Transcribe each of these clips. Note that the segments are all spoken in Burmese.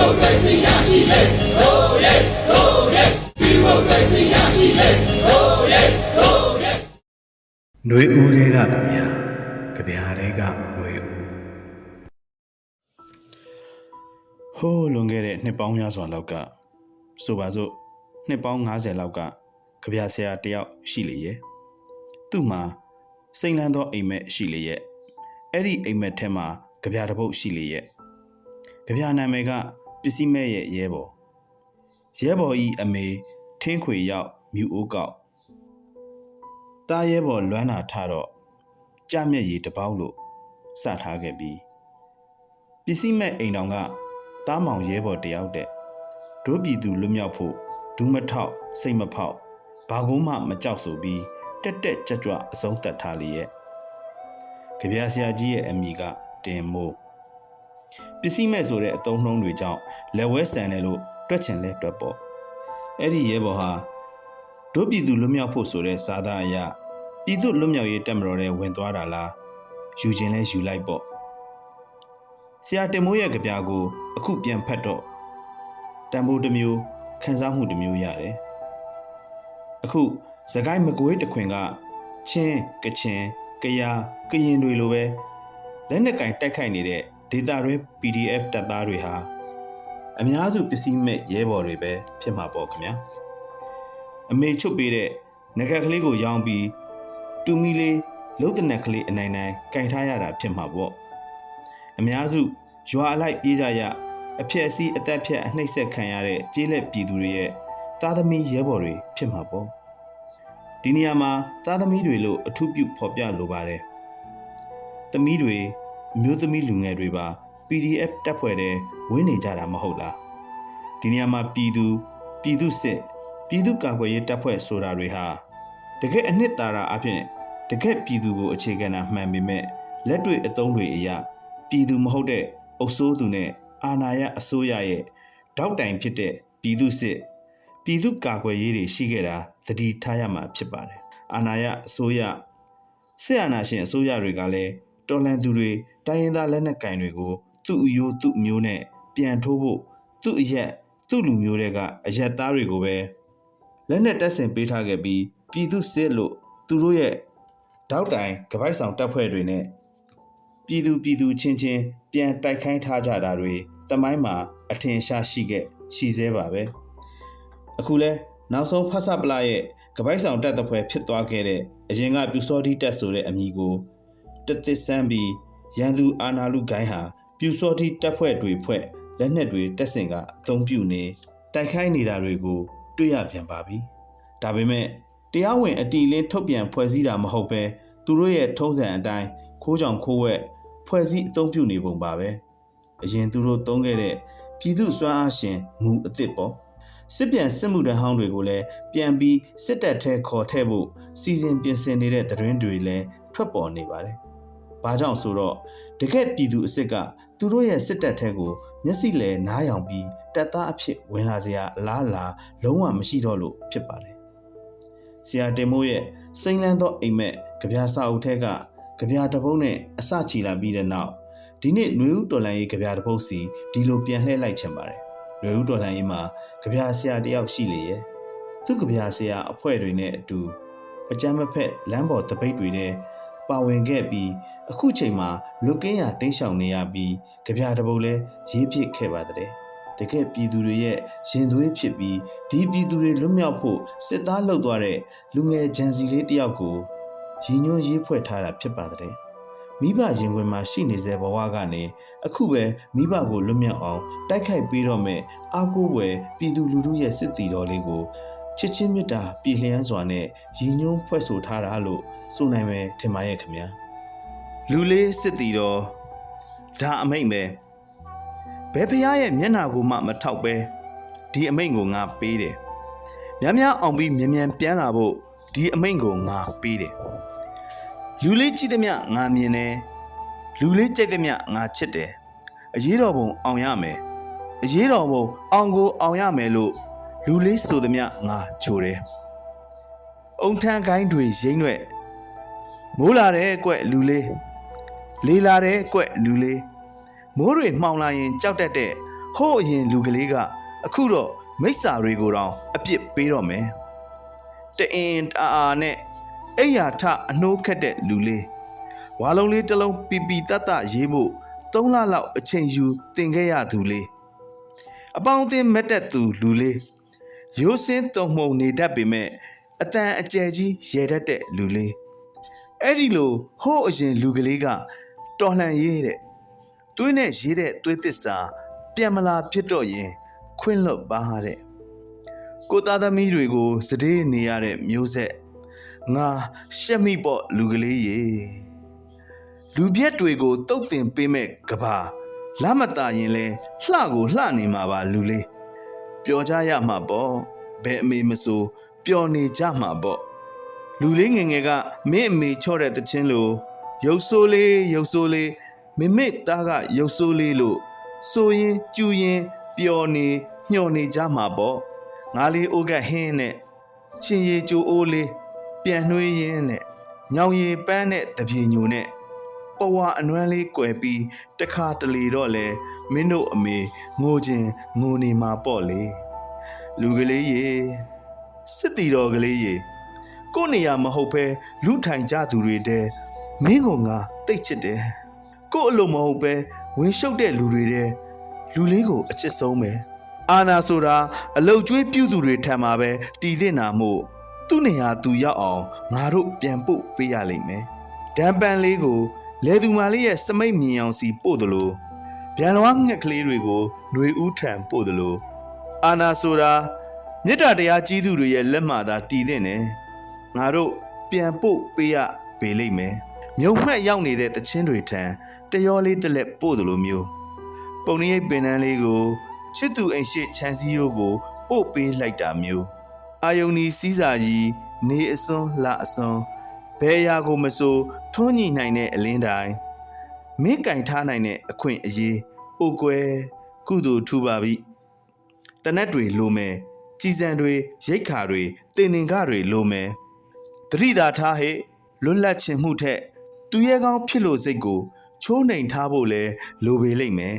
မိုကရေစီရရှိလေဟိုးရဲဟိုးရဲဒီမိုကရေစီရရှိလေဟိုးရဲဟိုးရဲနှွေဦးလေးကဗျာကြဗျာလေးကနှွေဦးဟိုးလွန်ခဲ့တဲ့နှစ်ပေါင်းများစွာလောက်ကဆိုပါစို့နှစ်ပေါင်း90လောက်ကကြဗျာဆရာတယောက်ရှိလေရဲ့သူ့မှာစိမ့်လန်းသောအိမ်မက်ရှိလေရဲ့အဲ့ဒီအိမ်မက်ထဲမှာကြဗျာတစ်ပုတ်ရှိလေရဲ့ကြဗျာနာမည်က ပစ္စည်းမဲ့ရဲ့ရဲဘော်ရဲဘော်ဤအမေထင်းခွေရောက်မြူအိုးကောက်တားရဲဘော်လွမ်းနာထတော့ကြမျက်ရည်တစ်ပေါက်လို့စထားခဲ့ပြီးပစ္စည်းမဲ့အိမ်တော်ကတားမောင်ရဲဘော်တယောက်တဲ့ဒုပြည်သူလွတ်မြောက်ဖို့ဒူးမထောက်စိတ်မဖောက်ဘာကုန်းမှမကြောက်ဆိုပြီးတက်တက်ကြွကြွအဆုံးသတ်ထားလေရဲ့ကြပြဆရာကြီးရဲ့အမိကတင်မိုး ပစ္စည်းမဲ့ဆိုတဲ့အတုံးနှုံးတွေကြောင့်လက်ဝဲဆန်တယ်လို့တွက်ချင်လဲတွက်ပေါ့အဲ့ဒီရဲဘော်ဟာဒုပြည်သူလွတ်မြောက်ဖို့ဆိုတဲ့စာသားအရပြည်သူလွတ်မြောက်ရေးတက်မတော်တဲ့ဝင်သွားတာလားယူခြင်းလဲယူလိုက်ပေါ့ဆရာတင်မိုးရဲ့ကြပြာကို အခုပြန်ဖတ်တော့တန်ဖိုးတစ်မျိုးခန်းစားမှုတစ်မျိုးရတယ်အခုသခိုင်းမကွေးတခွင်ကချင်းကချင်ကယာကရင်တွေလိုပဲလက်နက်ကင်တိုက်ခိုက်နေတဲ့ ဒေတာတွင် PDF တပ်သားတွေဟာအများစုပစ္စည်းမဲ့ရဲဘော်တွေပဲဖြစ်မှာပေါ့ခင်ဗျာအမေချွတ်ပေးတဲ့ငကက်ကလေးကိုရောင်းပြီးတူမီလေးလုံးတနက်ကလေးအနိုင်နိုင်ကင်ထားရတာဖြစ်မှာပေါ့အများစုရွာအလိုက်ပြေးကြရအဖြစ်အစည်းအသက်ဖြတ်အနှိမ့်ဆက်ခံရတဲ့ကျေးလက်ပြည်သူတွေရဲ့သားသမီးရဲဘော်တွေဖြစ်မှာပေါ့ဒီနေရာမှာသားသမီးတွေလို့အထူးပြုဖော်ပြလိုပါတယ်သမီးတွေ အမျိုးသမီးလူငယ်တွေပါ PDF တက်ဖွဲ့တဲ့ဝင်းနေကြတာမဟုတ်လားဒီနေရာမှာပြည်သူပြည်သူစစ်ပြည်သူကာကွယ်ရေးတပ်ဖွဲ့ဆိုတာတွေဟာတကယ်အနှစ်သာရအဖြစ်တကယ်ပြည်သူကိုအခြေခံတာမှန်ပေမဲ့လက်တွေ့အသုံးတွေအရာပြည်သူမဟုတ်တဲ့အုပ်စိုးသူနဲ့အာဏာရအစိုးရရဲ့တောက်တိုင်ဖြစ်တဲ့ပြည်သူစစ်ပြည်သူကာကွယ်ရေးတွေရှိခဲ့တာသတိထားရမှာဖြစ်ပါတယ်။အာဏာရအစိုးရစစ်အာဏာရှင်အစိုးရတွေကလည်း တော်လှန်သူတွေတိုင်းရင်းသားလက်နက်ကင်တွေကိုသူ့အယိုးသူ့မျိုးနဲ့ပြန်ထိုးဖို့သူ့အရက်သူ့လူမျိုးတွေကအရက်သားတွေကိုပဲလက်နက်တပ်ဆင်ပေးထားခဲ့ပြီးပြည်သူစစ်လို့သူတို့ရဲ့တောက်တိုင်ကပိုက်ဆောင်တပ်ဖွဲ့တွေနဲ့ပြည်သူပြည်သူချင်းချင်းပြန်တိုက်ခိုင်းထားကြတာတွေတမိုင်းမှာအထင်ရှားရှိခဲ့ရှိသေးပါပဲအခုလဲနောက်ဆုံးဖတ်ဆပလာရဲ့ကပိုက်ဆောင်တက်တဲ့ဖွဲဖြစ်သွားခဲ့တဲ့အရင်ကပြူစောတိတက်ဆိုတဲ့အမည်ကို တသစ်ဆန်းပြီးရန်သူအာနာလူဂိုင်းဟာပြူစောတိတက်ဖွဲ့တွေဖွဲ့လက်နက်တွေတက်ဆင်ကအသုံးပြုနေတိုက်ခိုင်းနေတာတွေကို တွေ့ရပြန်ပါပြီဒါပေမဲ့တရားဝင်အတီလင်းထုတ်ပြန်ဖွဲ့စည်းတာမဟုတ်ပဲသူတို့ရဲ့ထုံးစံအတိုင်းခိုးကြောင်ခိုးဝက်ဖွဲ့စည်းအသုံးပြုနေပုံပါပဲအရင်သူတို့သုံးခဲ့တဲ့ပြည်သူစွမ်းအားရှင်မူအစ်စ်ပေါ့စစ်ပြန်စစ်မှုတန်းဟောင်းတွေကိုလည်းပြန်ပြီးစစ်တပ်ထဲခေါ်ထည့်ဖို့စီစဉ်ပြင်ဆင်နေတဲ့သတင်းတွေလည်းထွက်ပေါ်နေပါတယ်။ ။ဘာကြောင့်ဆိုတော့တကယ့်ပြည်သူအစ်စ်ကသူတို့ရဲ့စစ်တပ်ထဲကိုမျက်စိလဲနားယောင်ပြီးတပ်သားအဖြစ်ဝင်လာစရာအလားအလာလုံးဝမရှိတော့လို့ဖြစ်ပါတယ်။ဆရာတင်မိုးရဲ့စိမ့်လန်းသောအိမ်မက်ကြပြာစာအုပ်ထဲကကြပြာတပုတ်နဲ့အစချီလာပြီးတဲ့နောက်ဒီနေ့နှွေဦးတော်လန်ရေးကြပြာတပုတ်စီဒီလိုပြန်လှည့်လိုက်ချင်ပါတယ်။နှွေဦးတော်လန်ရေးမှာကြပြာဆရာတယောက်ရှိလေရဲ့သူကြပြာဆရာအဖွဲ့တွေနဲ့အတူအကြမ်းမဖက်လမ်းပေါ်တပိတ်တွေနဲ့ ပါဝင်ခဲ့ပြီးအခုချိန်မှာလူကင်းရတိတ်ဆောင်နေရပြီးကြပြာတစ်ပုတ်လဲရေးဖြစ်ခဲ့ပါတဲ့။တကယ်ပြည်သူတွေရဲ့ရင်သွေးဖြစ်ပြီးဒီပြည်သူတွေလွတ်မြောက်ဖို့စစ်သားလှုပ်သွားတဲ့လူငယ်ဂျန်စီလေးတယောက်ကိုရည်ညွှန်းရေးဖွဲ့ထားတာဖြစ်ပါတယ်။မိဘရင်ခွင်မှာရှိနေစေဘဝကနေအခုပဲမိဘကိုလွတ်မြောက်အောင်တိုက်ခိုက်ပေးတော့မဲ့အာကိုဝယ်ပြည်သူလူထုရဲ့စစ်တီတော်လေးကို ချစ်ချင်းမြတ်တာပြည်လျန်းစွာနဲ့ရည်ညွှန်းဖွဲ့ဆိုထားတာလို့ဆိုနိုင်မယ်ထင်ပါရဲ့ခင်ဗျာ။လူလေးစစ်တီတော်ဒါအမိတ်ပဲဘယ်ဖရားရဲ့မျက်နာကိုမှမထောက်ပဲဒီအမိန့်ကိုငါပေးတယ်။များများအောင်ပြီးမြန်မြန်ပြန်လာဖို့ဒီအမိန့်ကိုငါပေးတယ်။လူလေးကြည့်သည်မြငါမြင်တယ်။လူလေးကြိုက်သည်မြငါချစ်တယ်။အရေးတော်ပုံအောင်ရမယ်။အရေးတော်ပုံအောင်ကိုအောင်ရမယ်လို့ လူလေးဆိုသည်မြငါချိုတယ်။အုံထန်းကိုင်းတွေရိမ့်ွက်မိုးလာတဲ့ကွလူလေးလေးလာတဲ့ကွလူလေးမိုးတွေမှောင်လာရင်ကြောက်တတ်တဲ့ဟိုးအရင်လူကလေးကအခုတော့မိစ္ဆာတွေကိုတောင်အပြစ်ပေးတော့မယ်တအင်တအာနဲ့အိယာထအနှိုးခက်တဲ့လူလေးဝါလုံးလေးတစ်လုံးပီပီတတ်တရေးဖို့၃လလောက်အချိန်ယူတင်ခဲ့ရသူလေးအပေါင်းအသင်းမက်တက်သူလူလေး ရိုးစင်းတုံမှုံနေတတ်ပေမဲ့အတန်အကျယ်ကြီးရေတတ်တဲ့လူလေးအဲ့ဒီလိုဟိုးအရင်လူကလေးကတော်လှန်ရေးတဲ့သွေးနဲ့ရေးတဲ့သွေးသစ္စာပြန်မလာဖြစ်တော့ရင်ခွင့်လွတ်ပါတဲ့ကိုသားသမီးတွေကိုစတဲ့နေရတဲ့မျိုးဆက်ငါရှက်မိပေါ့လူကလေးရေလူပြက်တွေကိုတုတ်တင်ပေးမဲ့ကဘာလမတာရင်လဲလှကိုလှနေမှာပါလူလေး ပျော်ကြရမှာပေါ့ဘယ်အမေမဆိုပျော်နေကြမှာပေါ့လူလေးငယ်ငယ်ကမင်းအမေချော့တဲ့တခြင်းလို့ရုပ်ဆိုးလေးရုပ်ဆိုးလေးမမေသားကရုပ်ဆိုးလေးလို့ဆိုရင်ကျူရင်ပျော်နေညှော်နေကြမှာပေါ့ငါလေးအိုးကဟင်းနဲ့ချင်းရီကျိုးအိုးလေးပြန်နှွေးရင်းနဲ့ညောင်ရည်ပန်းနဲ့တပြေညိုနဲ့ ပဝါအနွမ်းလေးကွယ်ပြီးတခါတလေတော့လဲမင်းတို့အမေငိုခြင်းငိုနေမှာပေါ့လေလူကလေးရေစစ်တီတော်ကလေးရေကို့နေရာမဟုတ်ဘဲလူထိုင်ကြသူတွေတဲ့မင်းကငါတိတ်ချစ်တယ်ကို့အလိုမဟုတ်ပဲဝင်ရှုပ်တဲ့လူတွေတဲ့လူလေးကိုအချစ်ဆုံးပဲအာနာဆိုတာအလုတ်ကျွေးပြုသူတွေထံမှာပဲတည်တဲ့နာမို့သူ့နေရာသူရောက်အောင်ငါတို့ပြန်ပို့ပေးရလိမ့်မယ်ဒံပန်လေးကို လေသူမာလေးရဲ့စမိတ်မြင်အောင်စီပို့တယ်လို့ဗျံလွားငှက်ကလေးတွေကိုຫນွေဦးထံပို့တယ်လို့အာနာဆိုတာမေတ္တာတရားကြီးသူတွေရဲ့လက်မှသာတည်တဲ့နဲ့ငါတို့ပြန်ပို့ပေးရပေလိမ့်မယ်မြုံမှတ်ရောက်နေတဲ့တချင်းတွေထံတရောလေးတစ်လက်ပို့တယ်လို့မျိုးပုံရိပ်ပင်နှန်းလေးကိုချစ်သူအိမ်ရှိချမ်းစည်းရိုးကိုပို့ပေးလိုက်တာမျိုးအာယုန်ဒီစီးစာကြီးနေအစွန်းလာအစွန်း ဘယ်အရာကိုမဆိုထွန်းညှိနိုင်တဲ့အလင်းတိုင်းမင်းကင်ထားနိုင်တဲ့အခွင့်အရေးအိုကွယ်ကုသိုလ်ထူပါပြီတနက်တွေလိုမယ်ကြည်စံတွေရိတ်ခါတွေတင်င်္ဂတွေလိုမယ်တတိသာထားဟဲ့လွတ်လပ်ခြင်းမှုထက်သူရဲကောင်းဖြစ်လို့စိတ်ကို ချိုးနှိမ်ထားဖို့လဲလိုပေလိမ့်မယ်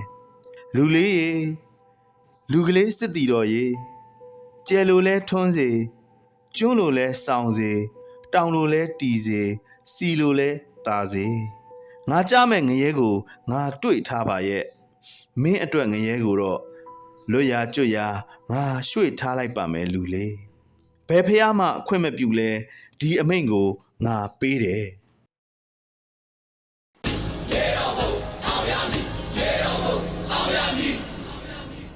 လူလေးရေလူကလေးစစ်တီတော်ရေကျဲလိုလဲထွန်းစေကျွန်းလိုလဲစောင်းစေ တောင်လိုလဲတီစေစီလိုလဲတာစေငါကြားမဲ့ငရဲကိုငါတွေ့ထားပါရဲ့မင်းအတွက်ငရဲကိုတော့လွတ်ရာကျွတ်ရာငါရွှေ့ထားလိုက်ပါမယ်လူလေးဘယ်ဖះမှအခွင့်မပြုလဲဒီအမိန့်ကိုငါပေးတယ်